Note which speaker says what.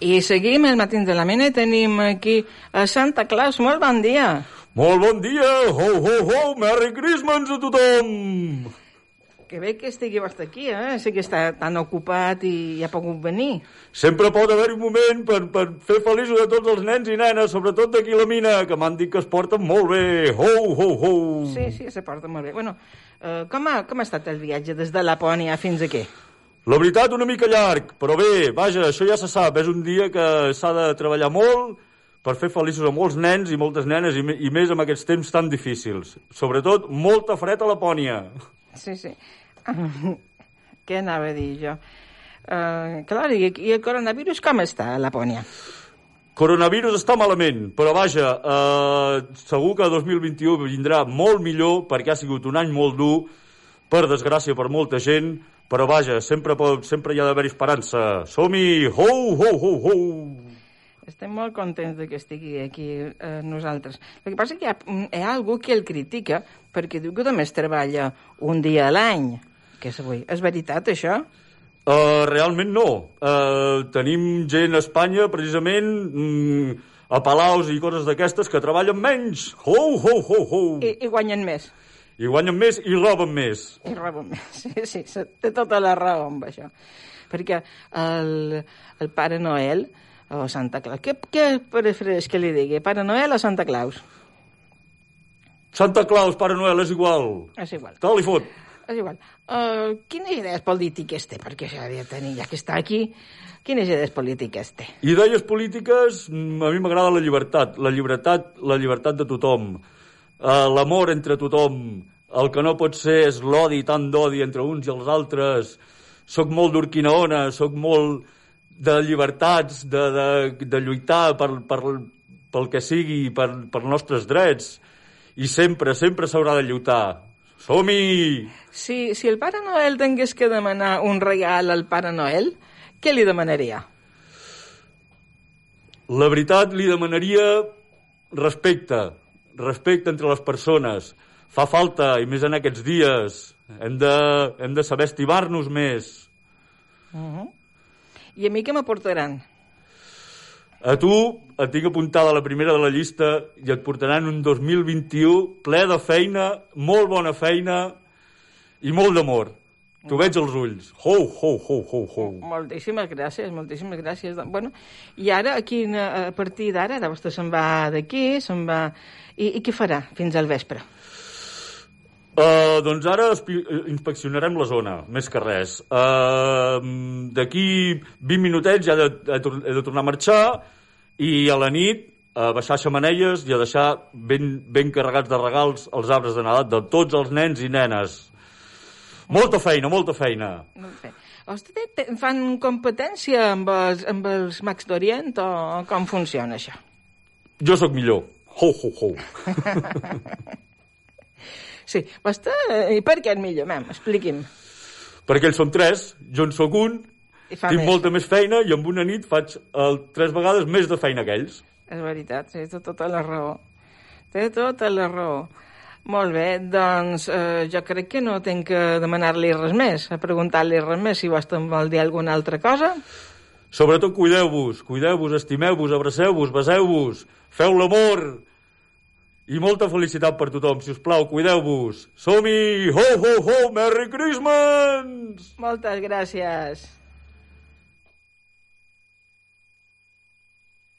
Speaker 1: I seguim el matí de la mena tenim aquí a Santa Claus. Molt bon dia.
Speaker 2: Molt bon dia! Ho, ho, ho! Merry Christmas a tothom!
Speaker 1: Que bé que estigui vostè aquí, eh? Sé que està tan ocupat i ha pogut venir.
Speaker 2: Sempre pot haver un moment per, per fer feliços a tots els nens i nenes, sobretot d'aquí la mina, que m'han dit que es porten molt bé. Ho, ho, ho!
Speaker 1: Sí, sí, se porta molt bé. Bueno, eh, com, ha, com ha estat el viatge des de Lapònia fins aquí?
Speaker 2: La veritat, una mica llarg, però bé, vaja, això ja se sap. És un dia que s'ha de treballar molt per fer feliços a molts nens i moltes nenes, i, i més amb aquests temps tan difícils. Sobretot, molta fred a Lapònia.
Speaker 1: Sí, sí. Què anava a dir jo? Uh, clar, i, i el coronavirus com està a Lapònia?
Speaker 2: Coronavirus està malament, però vaja, eh, segur que 2021 vindrà molt millor perquè ha sigut un any molt dur, per desgràcia per molta gent, però vaja, sempre, pot, sempre hi ha d'haver esperança. Som-hi! Ho, ho, ho, ho!
Speaker 1: Estem molt contents de que estigui aquí eh, nosaltres. El que passa que hi ha, hi ha algú que el critica perquè diu que només treballa un dia a l'any. Que és avui. És veritat, això?
Speaker 2: Uh, realment no. Uh, tenim gent a Espanya, precisament, mm, a palaus i coses d'aquestes, que treballen menys. Ho, ho, ho, ho!
Speaker 1: I, I guanyen més.
Speaker 2: I guanyen més i roben més.
Speaker 1: I roben més. Sí, sí, té tota la raó amb això. Perquè el, el Pare Noel o Santa Claus... Què, què prefereix que li digui? Pare Noel o Santa Claus?
Speaker 2: Santa Claus, Pare Noel, és igual.
Speaker 1: És igual.
Speaker 2: Tal li fot.
Speaker 1: És igual. Uh, quines idees polítiques té? Perquè ja, ja, tenir, ja que està aquí, quines idees polítiques té?
Speaker 2: Idees polítiques, a mi m'agrada la llibertat, la llibertat, la llibertat de tothom, uh, l'amor entre tothom, el que no pot ser és l'odi, tant d'odi entre uns i els altres. Soc molt d'Urquinaona, soc molt de llibertats, de, de, de lluitar per, per, pel que sigui, per, per nostres drets, i sempre, sempre s'haurà de lluitar. Som-hi!
Speaker 1: Si, si el Pare Noel tingués que demanar un regal al Pare Noel, què li demanaria?
Speaker 2: La veritat, li demanaria respecte, respecte entre les persones. Fa falta, i més en aquests dies, hem de, hem de saber estimar-nos més.
Speaker 1: I a mi què m'aportaran?
Speaker 2: A tu et tinc apuntada a la primera de la llista i et portaran un 2021 ple de feina, molt bona feina i molt d'amor. T'ho veig als ulls. Ho, ho, ho, ho, ho.
Speaker 1: Moltíssimes gràcies, moltíssimes gràcies. Bueno, I ara, aquí, a partir d'ara, ara vostè se'n va d'aquí, se'n va... I, I què farà fins al vespre?
Speaker 2: Uh, doncs ara eh, inspeccionarem la zona, més que res. Uh, D'aquí 20 minutets ja he de, he de tornar a marxar i a la nit a baixar xamanelles i a deixar ben, ben carregats de regals els arbres de Nadal de tots els nens i nenes. Molta feina, molta feina.
Speaker 1: Vostè té, té, fan competència amb els, amb els Mags d'Orient o com funciona això?
Speaker 2: Jo sóc millor. Ho, ho, ho.
Speaker 1: Sí, vostè... eh, I per què és millor, mem? Expliqui'm.
Speaker 2: Perquè ells són tres, jo en sóc un,
Speaker 1: I
Speaker 2: tinc
Speaker 1: més.
Speaker 2: molta més feina i amb una nit faig el, tres vegades més de feina que ells.
Speaker 1: És veritat, sí, té tota la raó. Té tota la raó. Molt bé, doncs eh, jo crec que no tinc que demanar-li res més, a preguntar-li res més, si vostè em vol dir alguna altra cosa.
Speaker 2: Sobretot cuideu-vos, cuideu-vos, estimeu-vos, abraceu-vos, beseu-vos, feu l'amor i molta felicitat per tothom, si us plau, cuideu-vos. Som-hi! Ho, ho, ho! Merry Christmas!
Speaker 1: Moltes gràcies.